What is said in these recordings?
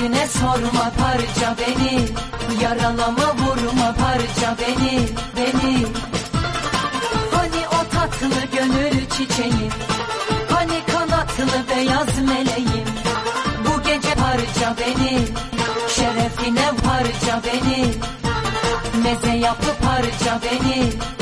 Güne sorma parça beni. Yaralama vurma parça beni Beni. Hani o tatlı gönül çiçeğim? Hani kanatlı beyaz meleğim? Bu gece parça beni. Şerefine parça beni. Meze yapıp parça beni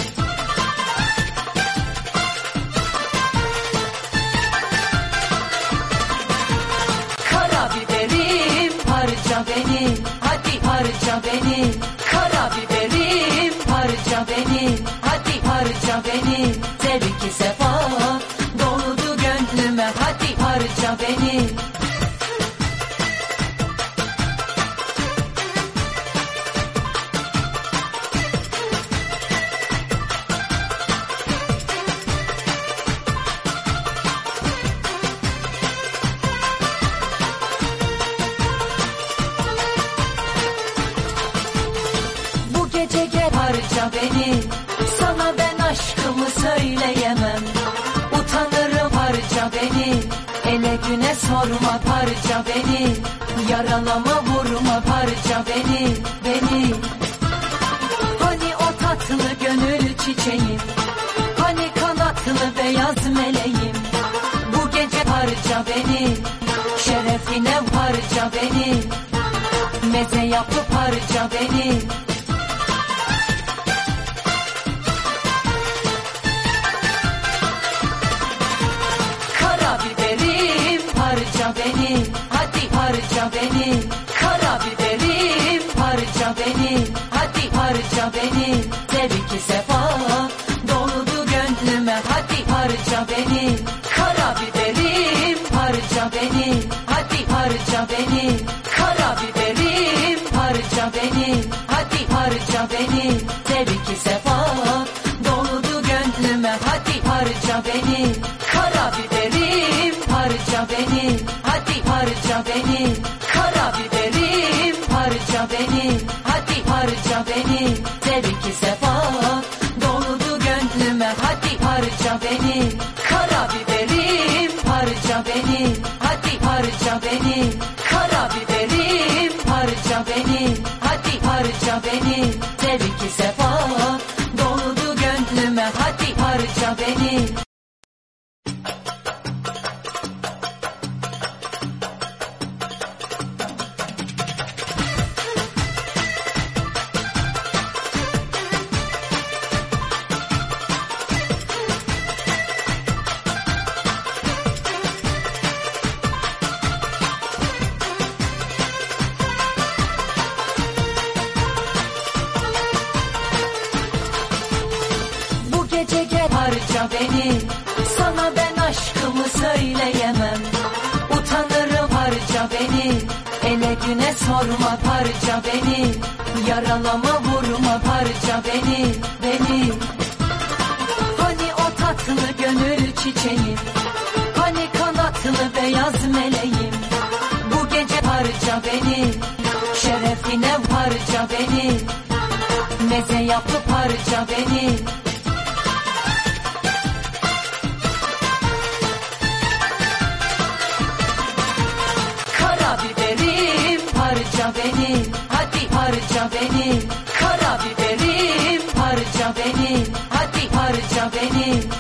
çiçeğim. Hani kanatlı beyaz meleğim. Bu gece parça beni. Şerefine parça beni. Meze yapıp parça beni sorma parça beni. Yaralama vurma parça beni Beni. Hani o tatlı gönül çiçeğim Hani kanatlı beyaz meleğim Bu gece parça beni Şerefine parça beni. Meze yapıp parça beni parça beni Kara biberim parça beni Hadi parça beni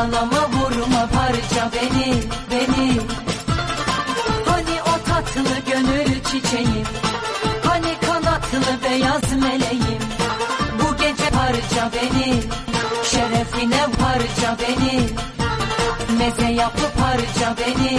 Yaralama vurma parça beni Beni. Hani o tatlı gönül çiçeğim Hani kanatlı beyaz meleğim. Bu gece parça beni Şerefine parça beni. Meze yapıp parça beni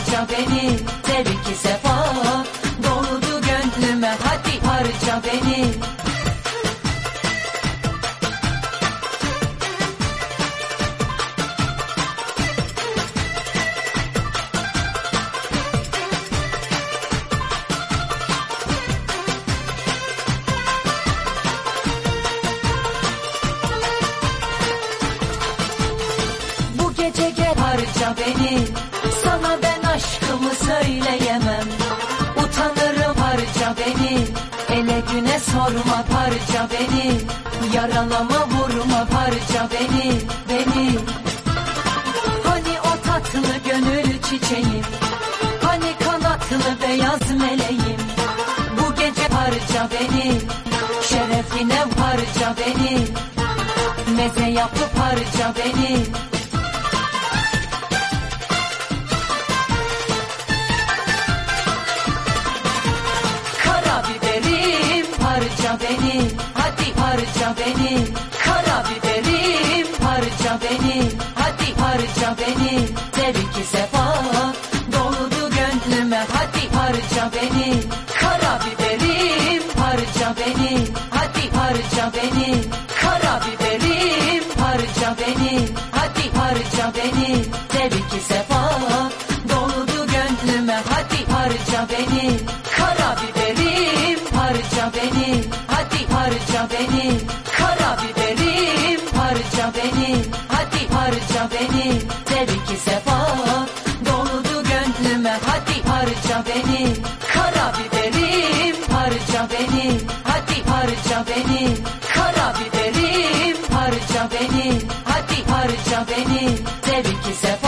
harca beni. Tabii ki sefa doldu gönlüme. Hadi harca beni. yorma parça beni. Yaralama vurma parça beni beni. Hani o tatlı gönül çiçeğim Hani kanatlı beyaz meleğim. Bu gece parça beni Şerefine parça beni. Meze yapı parça beni. Yeah. Beni, de bir ki sefer.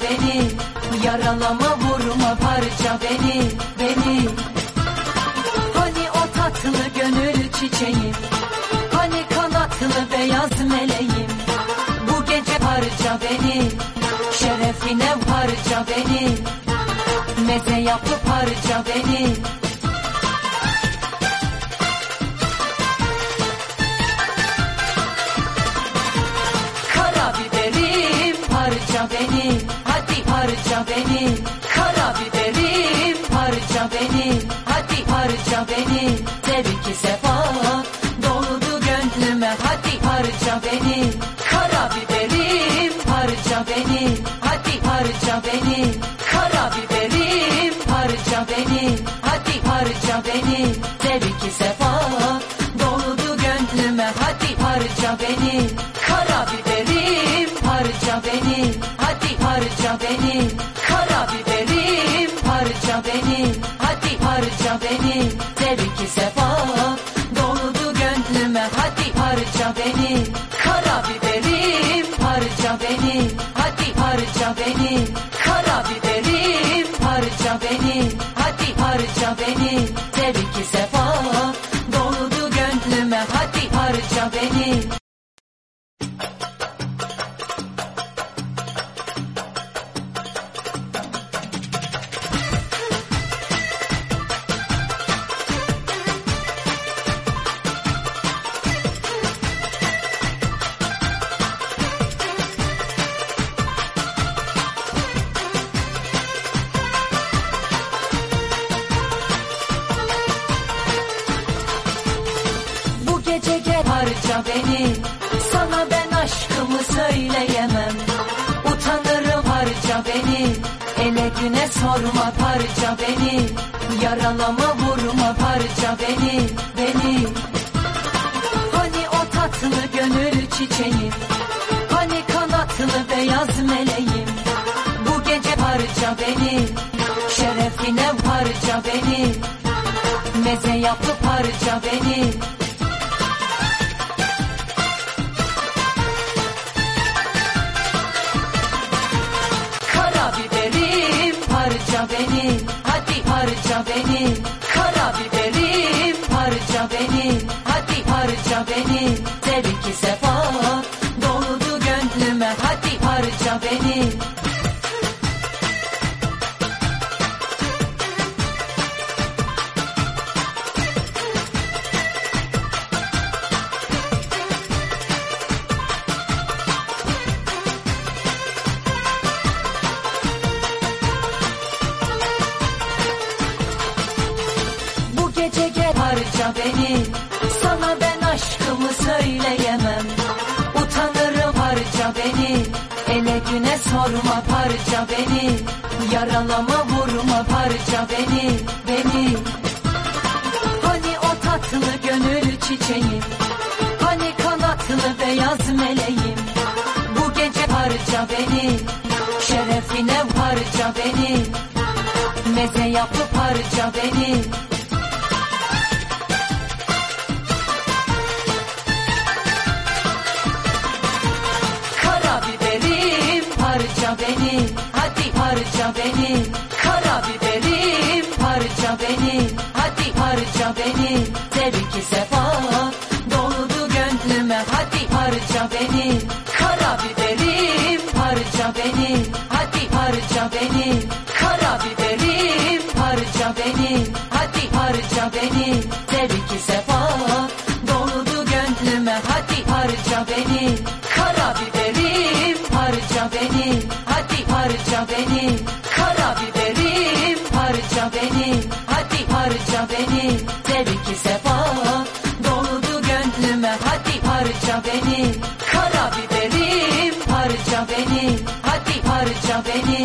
beni. Yaralama vurma parça beni beni. Hani o tatlı gönül çiçeğim Hani kanatlı beyaz meleğim. Bu gece parça beni Şerefine parça beni. Meze yapı parça beni. baby. Üstüne sorma parça beni. Yaralama vurma parça beni Beni. Hani o tatlı gönül çiçeğim Hani kanatlı beyaz meleğim? Bu gece parça beni. Şerefine parça beni. beni her sefa Doldu gönlüme. Hadi harca beni Karabiberim. Harca beni Hadi harca beni Karabiberim. Harca beni Hadi harca beni. Her sefa Doldu gönlüme. Hadi harca beni Karabiberim. Harca beni Hadi harca beni Karabiberim. Harca beni Hadi harca beni. beni Kara biberim harca beni Hadi harca beni.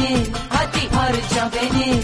beni. Hadi harca beni.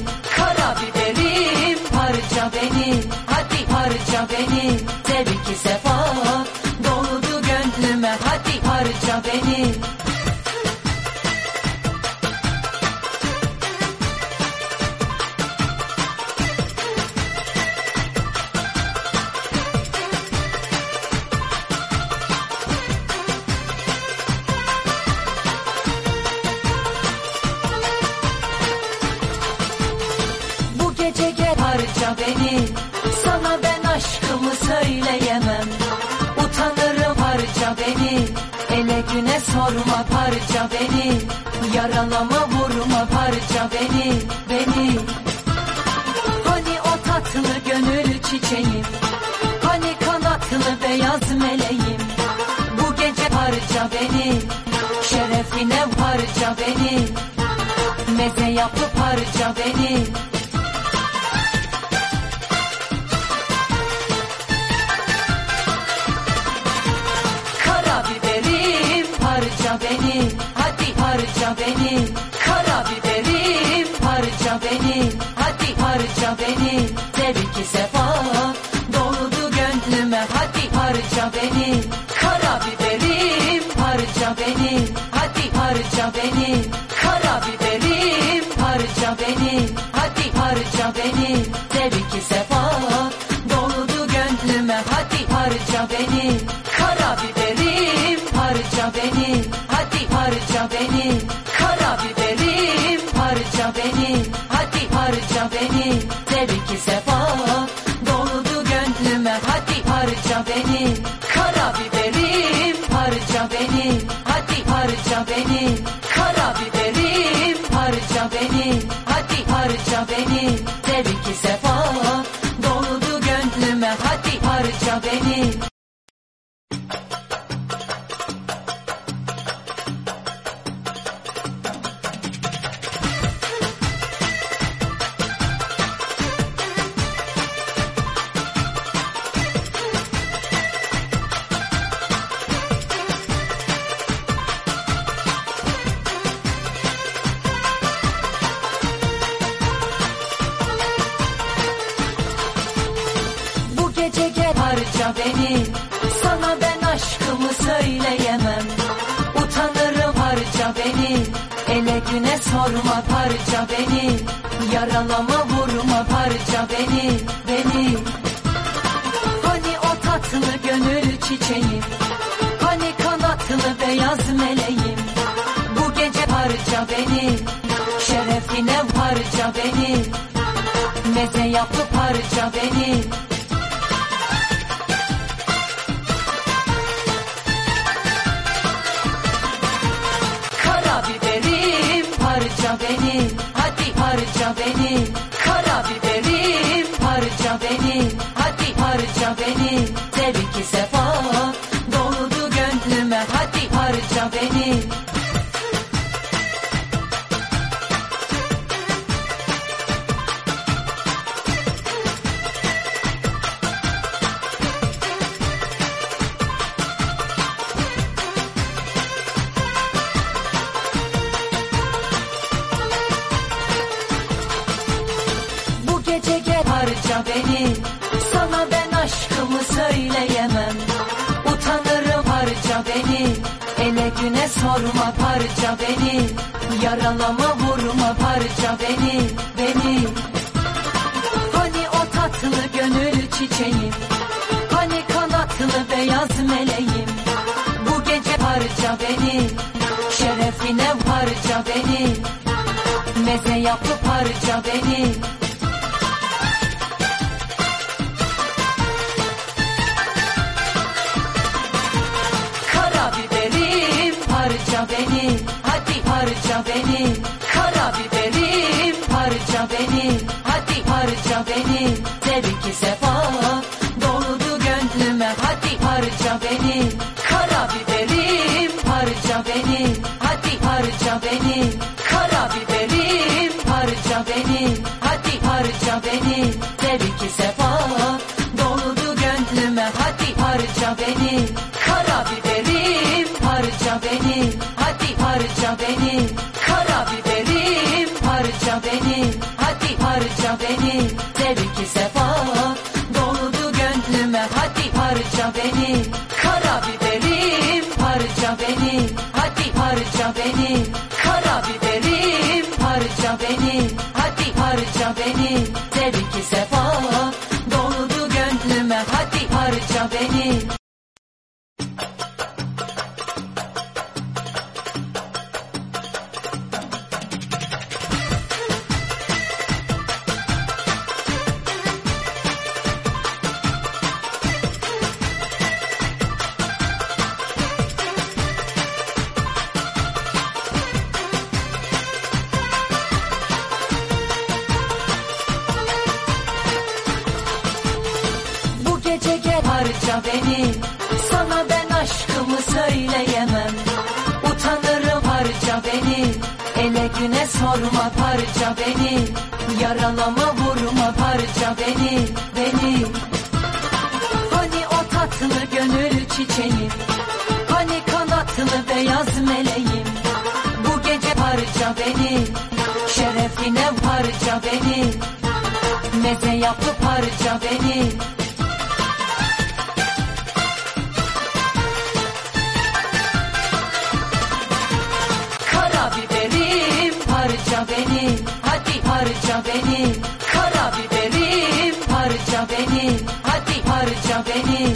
beni hadi harca beni. Karabiberim harca beni. Hadi harca beni. Sorma parça beni. Yaralama vurma parça beni Beni. Hani o tatlı gönül çiçeğim? Hani kanatlı beyaz meleğim? Bu gece parça beni Şerefine parça beni. Meze yapı parça beni. jumping in. Çeke harca beni. Sana ben aşkımı söyleyemem. Utanırım harca beni. Ele güne sorma parça beni. Yaralama vurma parça beni Beni. Hani o tatlı gönül çiçeğim Hani kanatlı beyaz meleğim Bu gece parça beni Şerefine parça beni. Meze yapı parça beni. है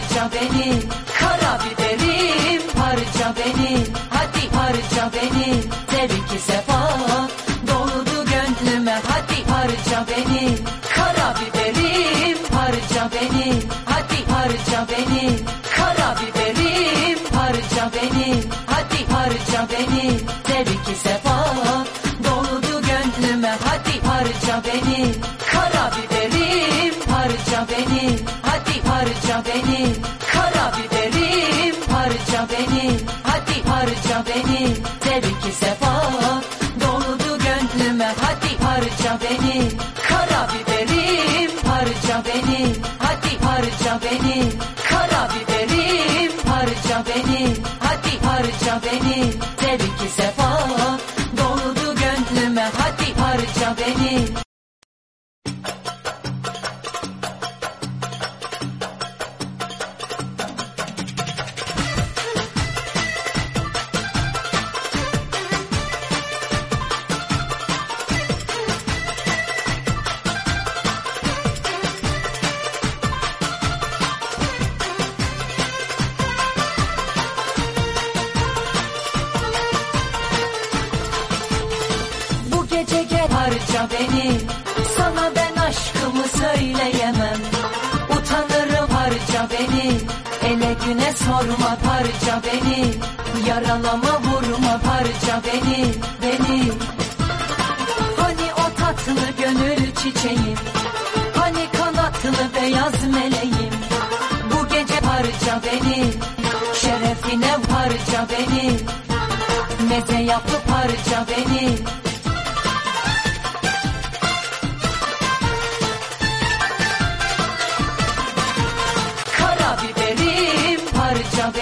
jumping in.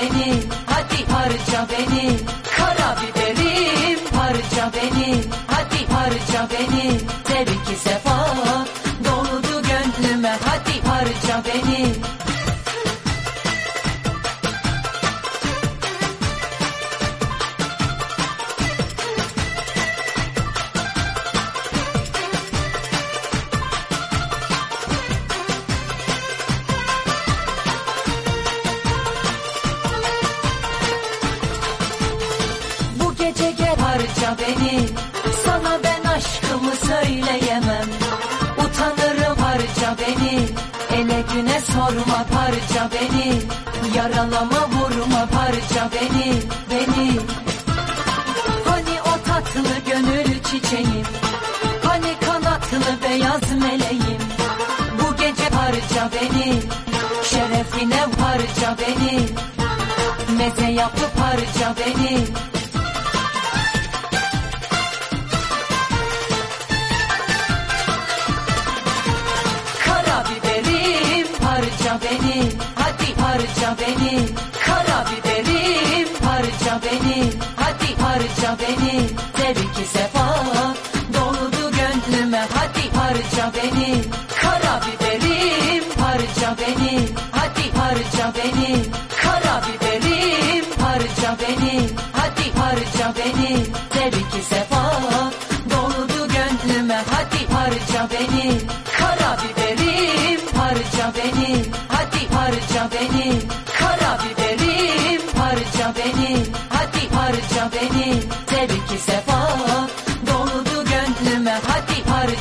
Beni. Hadi parça beni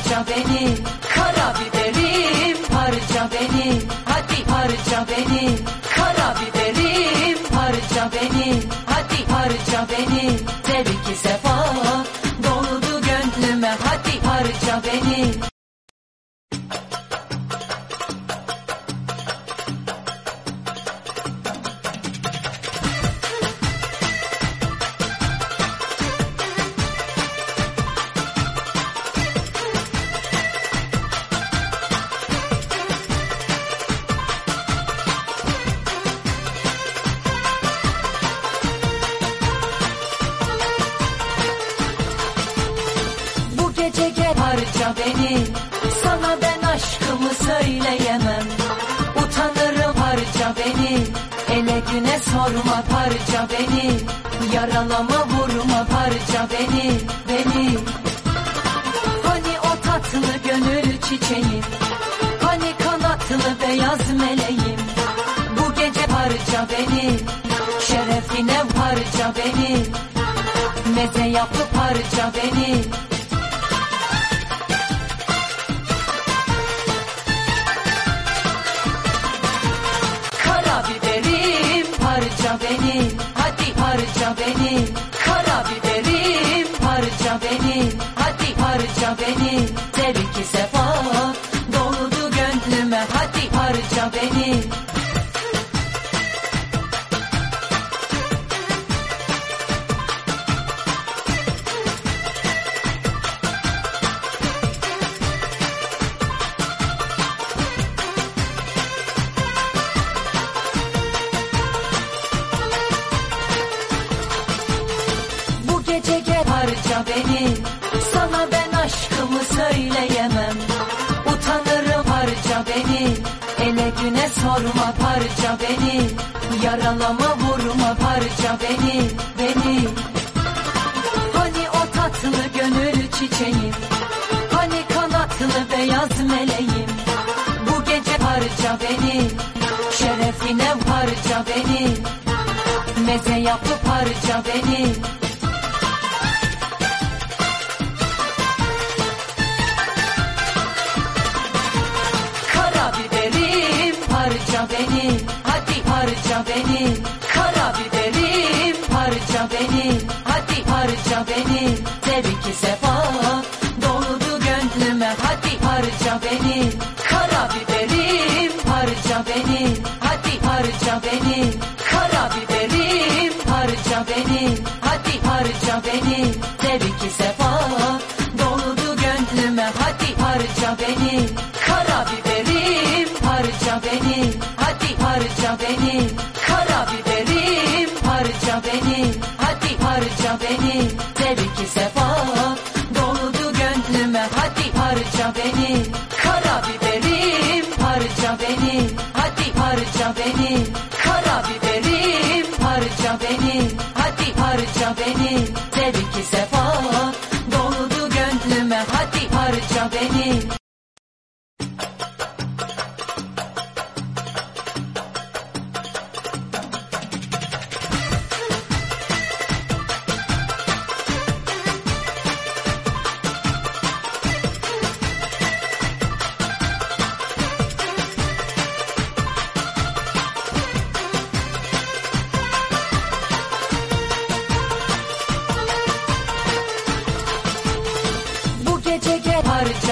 Hadi parça Beni. Sana ben aşkımı söyleyemem. Utanırım harca beni. Ele güne sorma parça beni. Yaralama vurma parça beni beni. Hani o tatlı gönül çiçeğim Hani kanatlı beyaz meleğim? Bu gece parça beni. Şerefine parça beni. Meze yapı parça beni.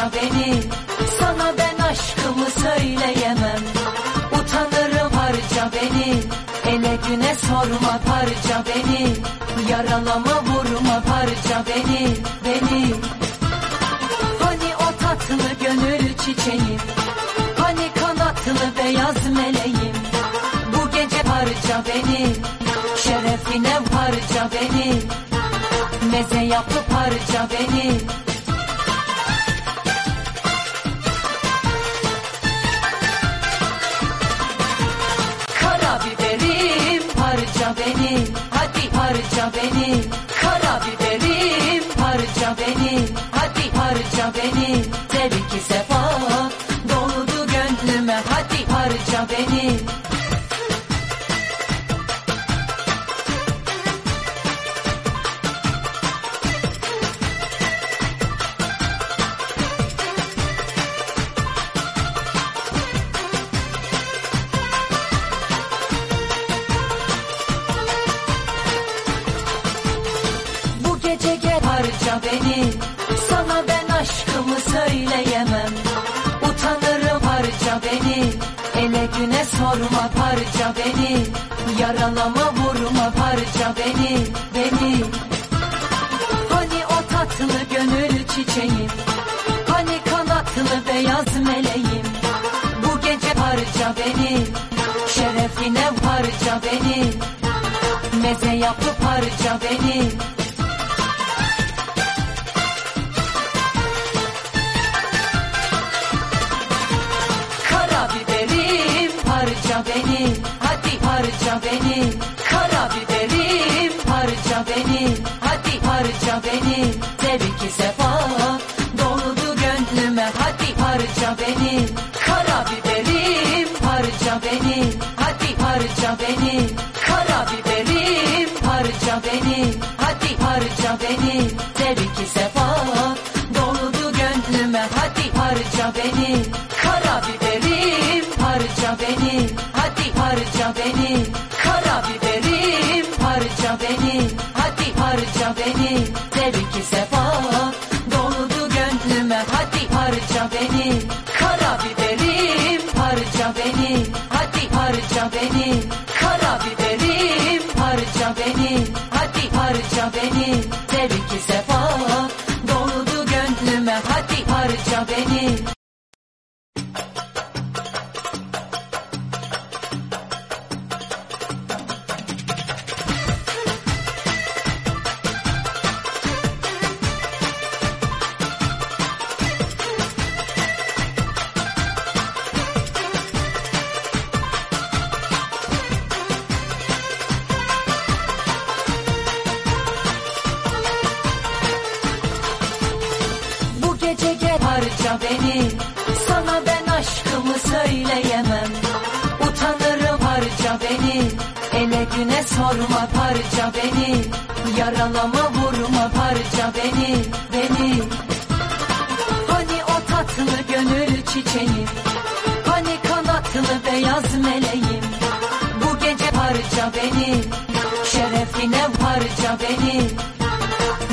Bağışla beni. Sana ben aşkımı söyleyemem. Utanırım harca beni. Ele güne sorma parça beni. Yaralama vurma parça beni Beni. Hani o tatlı gönül çiçeğim? Hani kanatlı beyaz meleğim? Bu gece parça beni. Şerefine parça beni. Meze yapı parça beni. jumping in. Baby.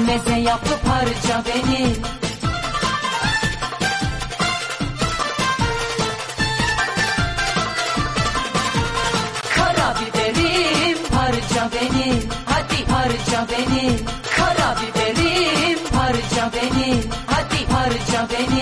meze yaptı parça beni. Karabiberim parça beni. Hadi parça beni. Karabiberim parça beni. Hadi parça beni.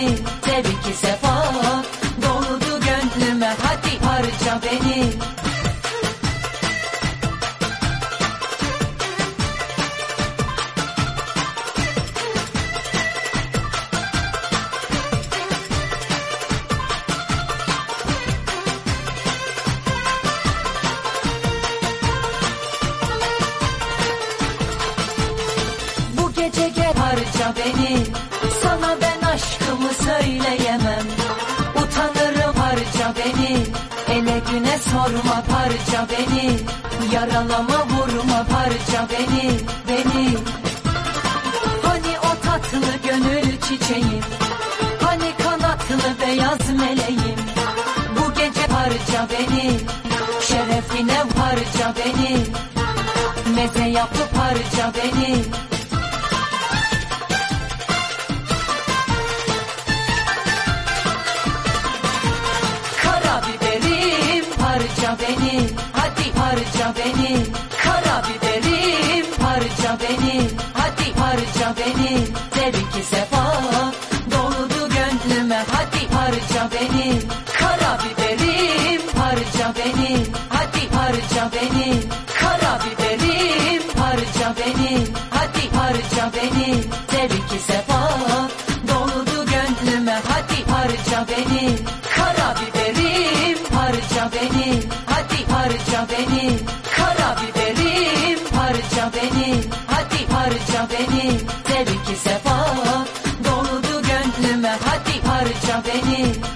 You.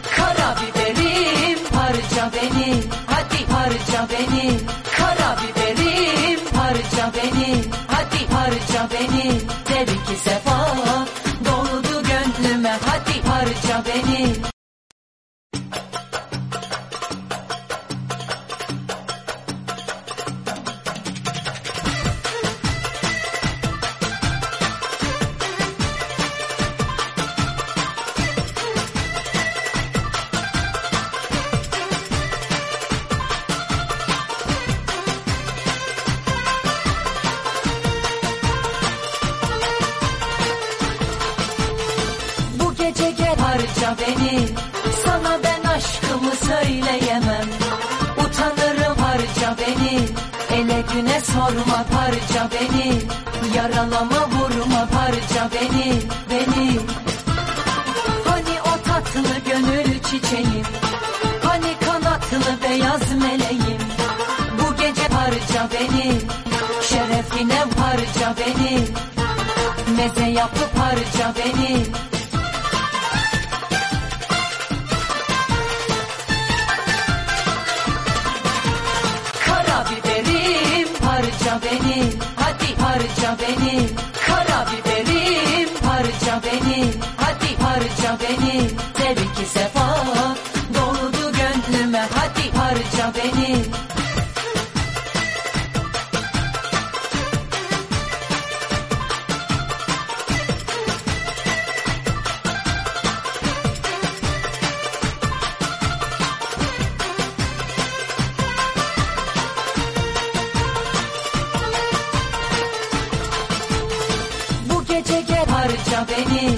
anla beni.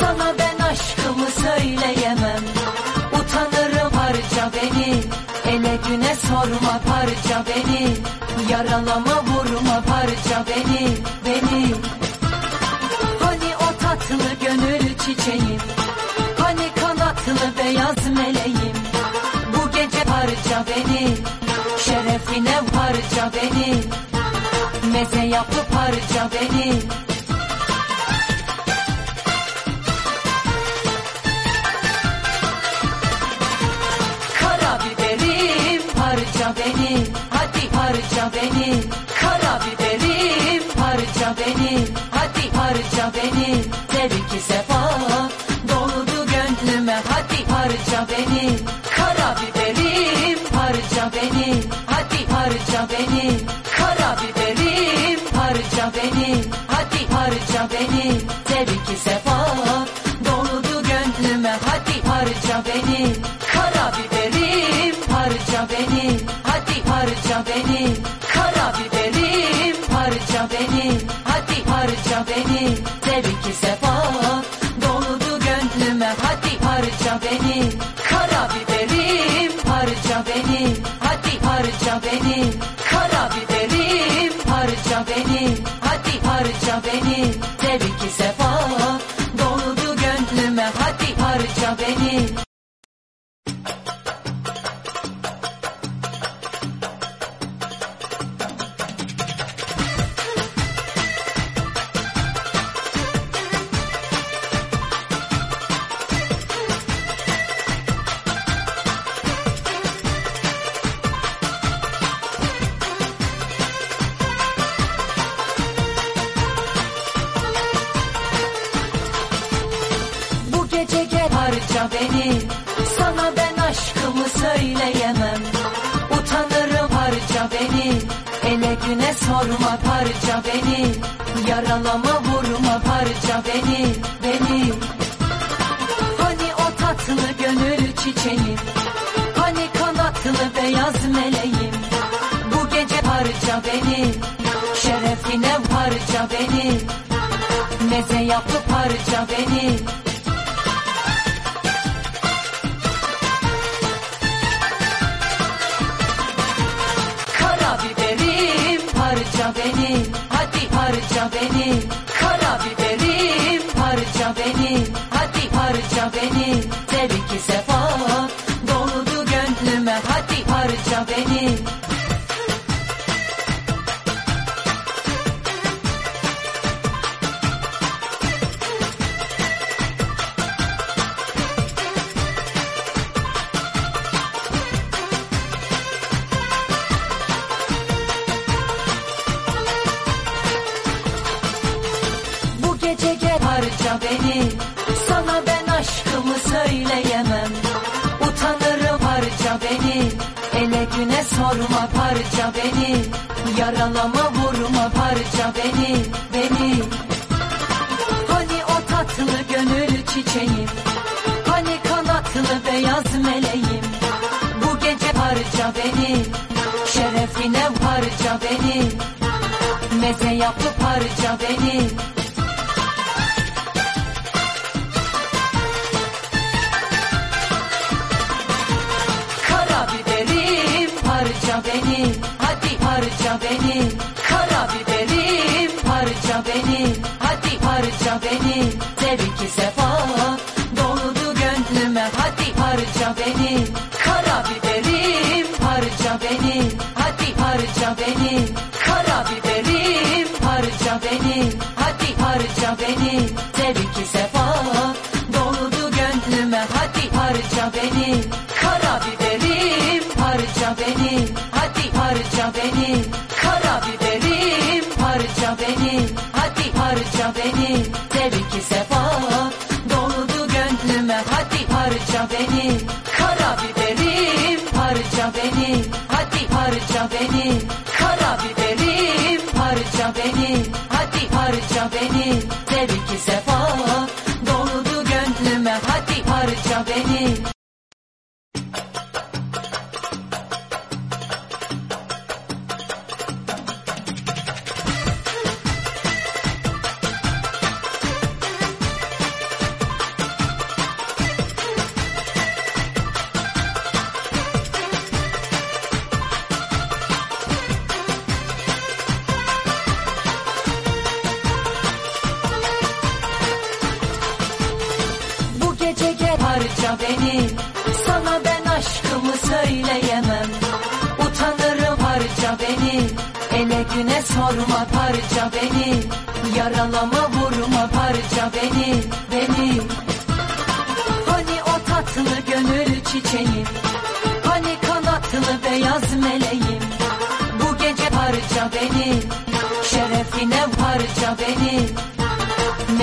Sana ben aşkımı söyleyemem. Utanırım harca beni. Ele güne sorma parça beni. Yaralama vurma parça beni Beni. Hani o tatlı gönül çiçeğim. Hani kanatlı beyaz meleğim. Bu gece parça beni. Şerefine parça beni. Meze yapı parça beni. beni Kara biberim harca beni Hadi harca beni. Ter iki sefa doldu gönlüme Hadi harca beni. Anla beni. Sana ben aşkımı söyleyemem. Utanırım harca beni. Ele güne sorma parça beni. Yaralama vurma parça beni beni. Hani o tatlı gönül çiçeğim Hani kanatlı beyaz meleğim Bu gece parça beni. Şerefine parça beni. Meze yapı parça beni. Yeah. harca beni. Karabiberim harca beni. Hadi harca beni. Karabiberim harca beni. Hadi harca beni. Dev iki sefer Baby.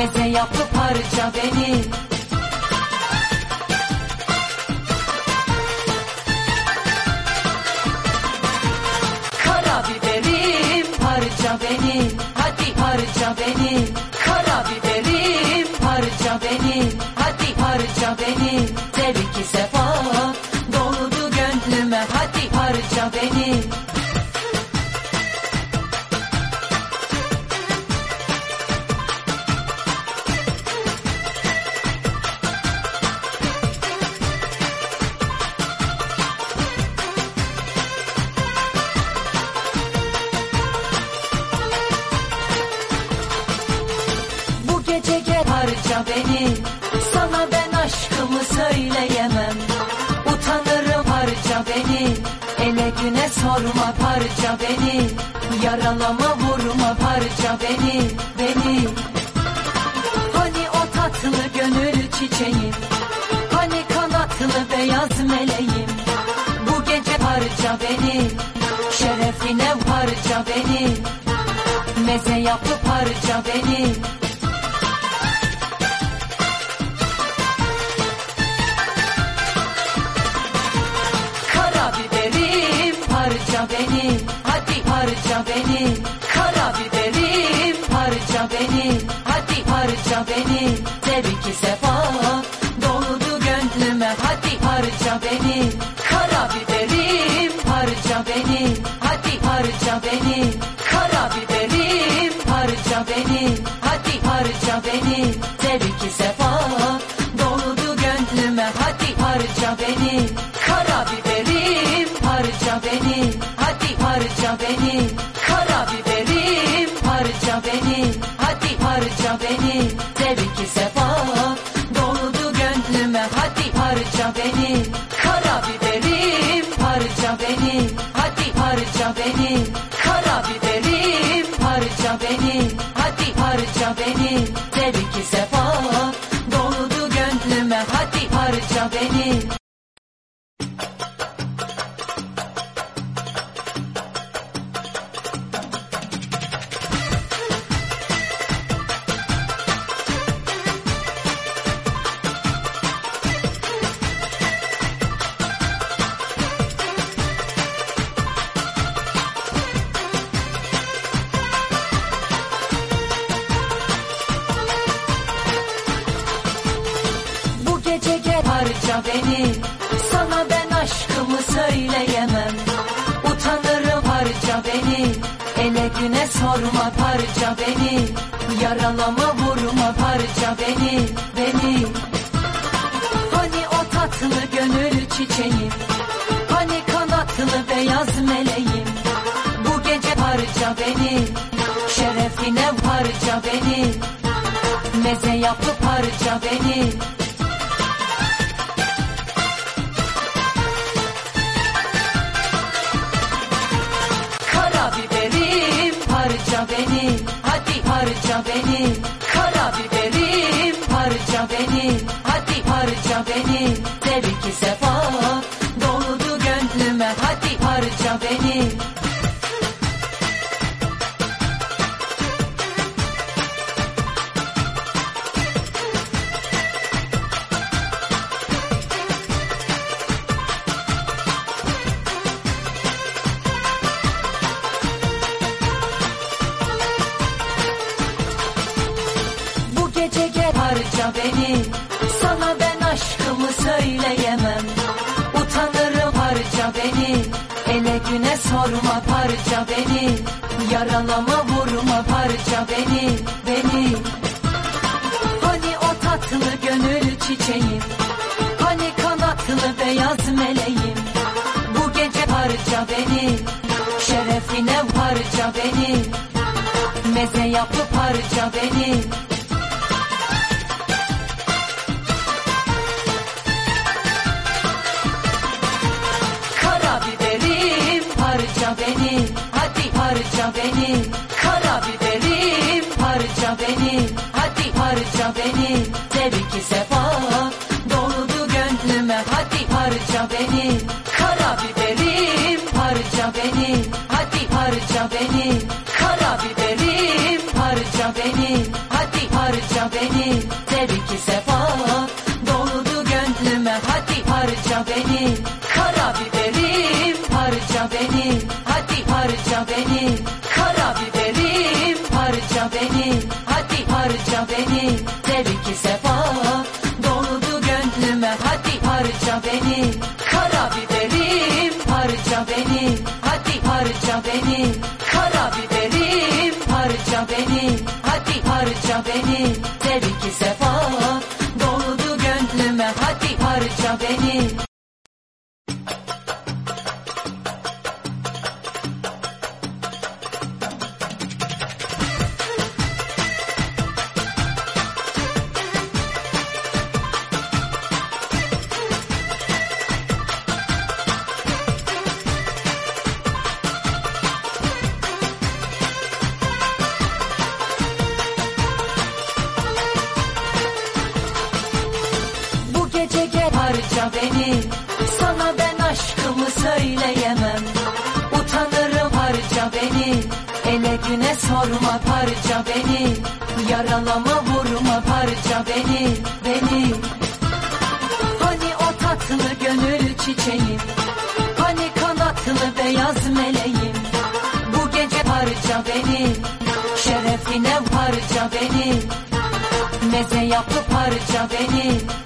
Meze yaptı parça beni. Karabiberim parça beni. Hadi parça beni. Karabiberim parça beni. Hadi parça beni. Baby. Beni. Sana ben aşkımı söyleyemem. Utanırım harca beni. Ele güne sorma parça beni. Yaralama vurma parça beni beni. Hani o tatlı gönül çiçeğim? Hani kanatlı beyaz meleğim? Bu gece parça beni. Şerefine parça beni. Meze yapı parça beni. Baby. Bağışla beni Sana ben aşkımı söyleyemem. Utanırım harca beni Ele güne sorma parça beni. Yaralama vurma parça beni Beni. Hani o tatlı gönül çiçeğim Hani kanatlı beyaz meleğim. Bu gece parça beni Şerefine parça beni. Meze yapı parça beni.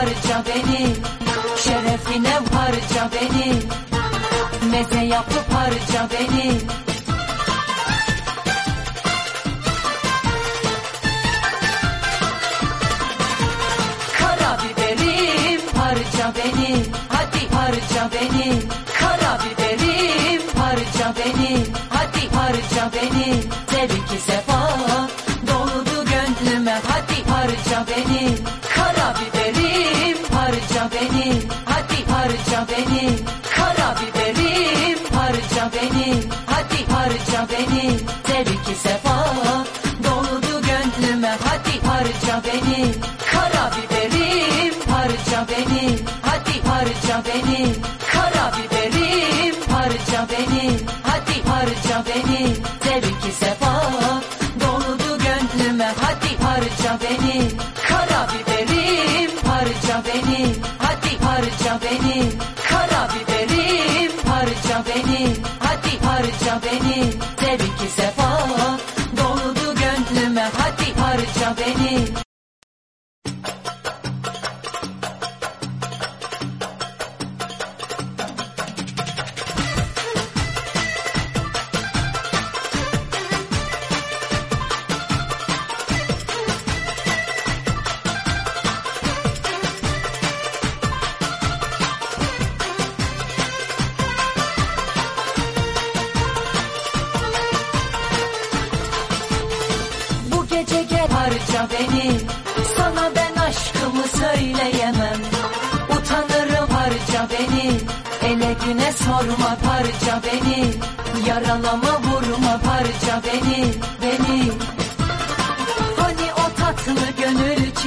harca beni Şerefine harca beni Meze yapıp harca beni. Karabiberim harca beni Hadi harca beni. Karabiberim harca beni Hadi harca beni. Sevgi sefer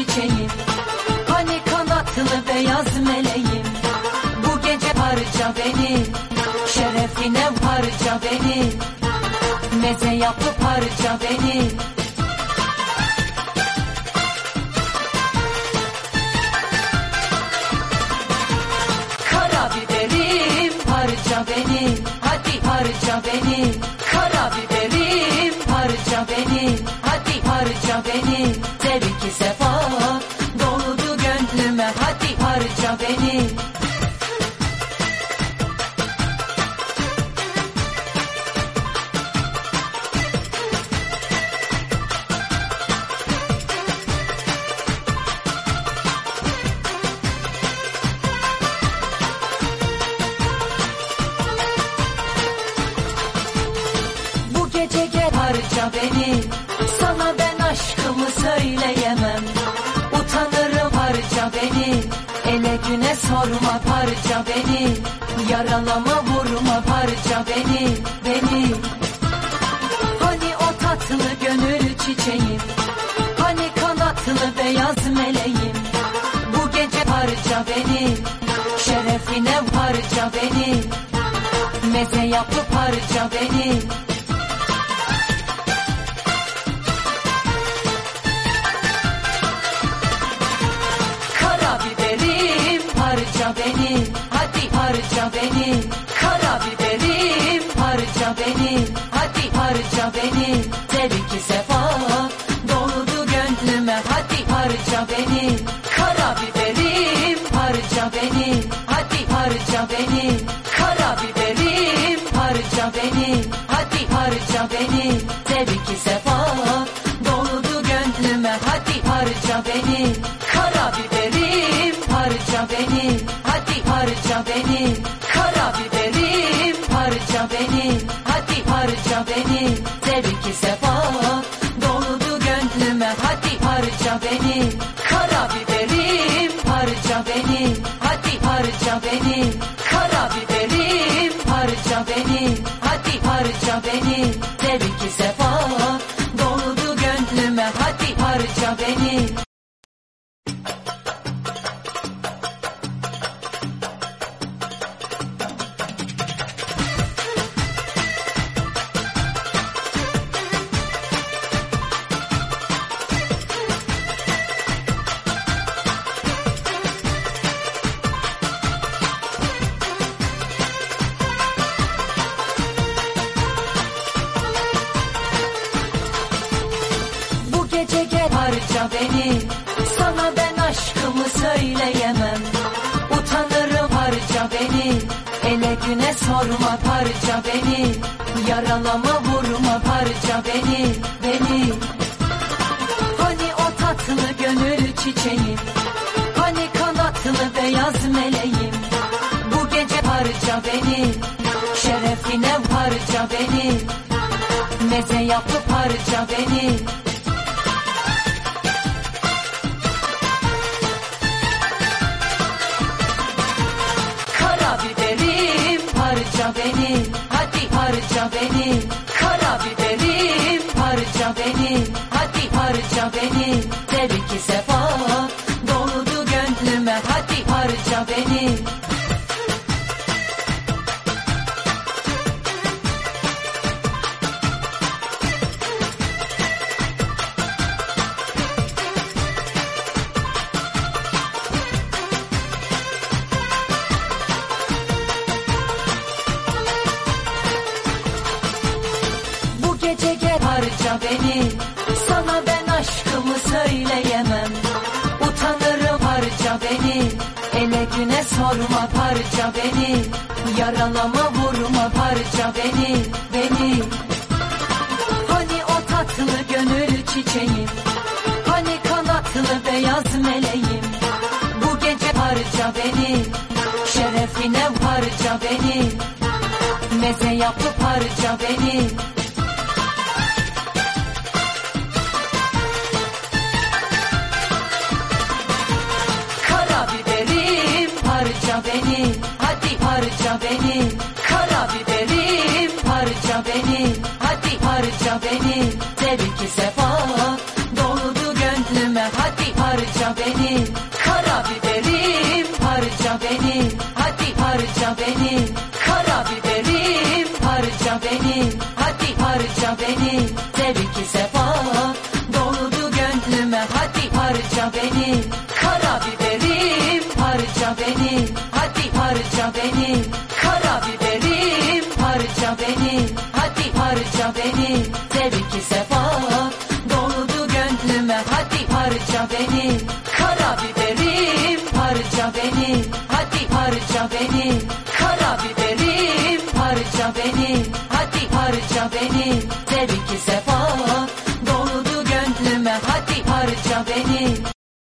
çiçeğim. Hani kanatlı beyaz meleğim. Bu gece parça beni. Şerefine parça beni. Meze yapı parça beni. Karabiberim parça beni. Hadi parça beni. Karabiberim parça beni. Hadi parça beni. Beni sorma parça beni Yaralama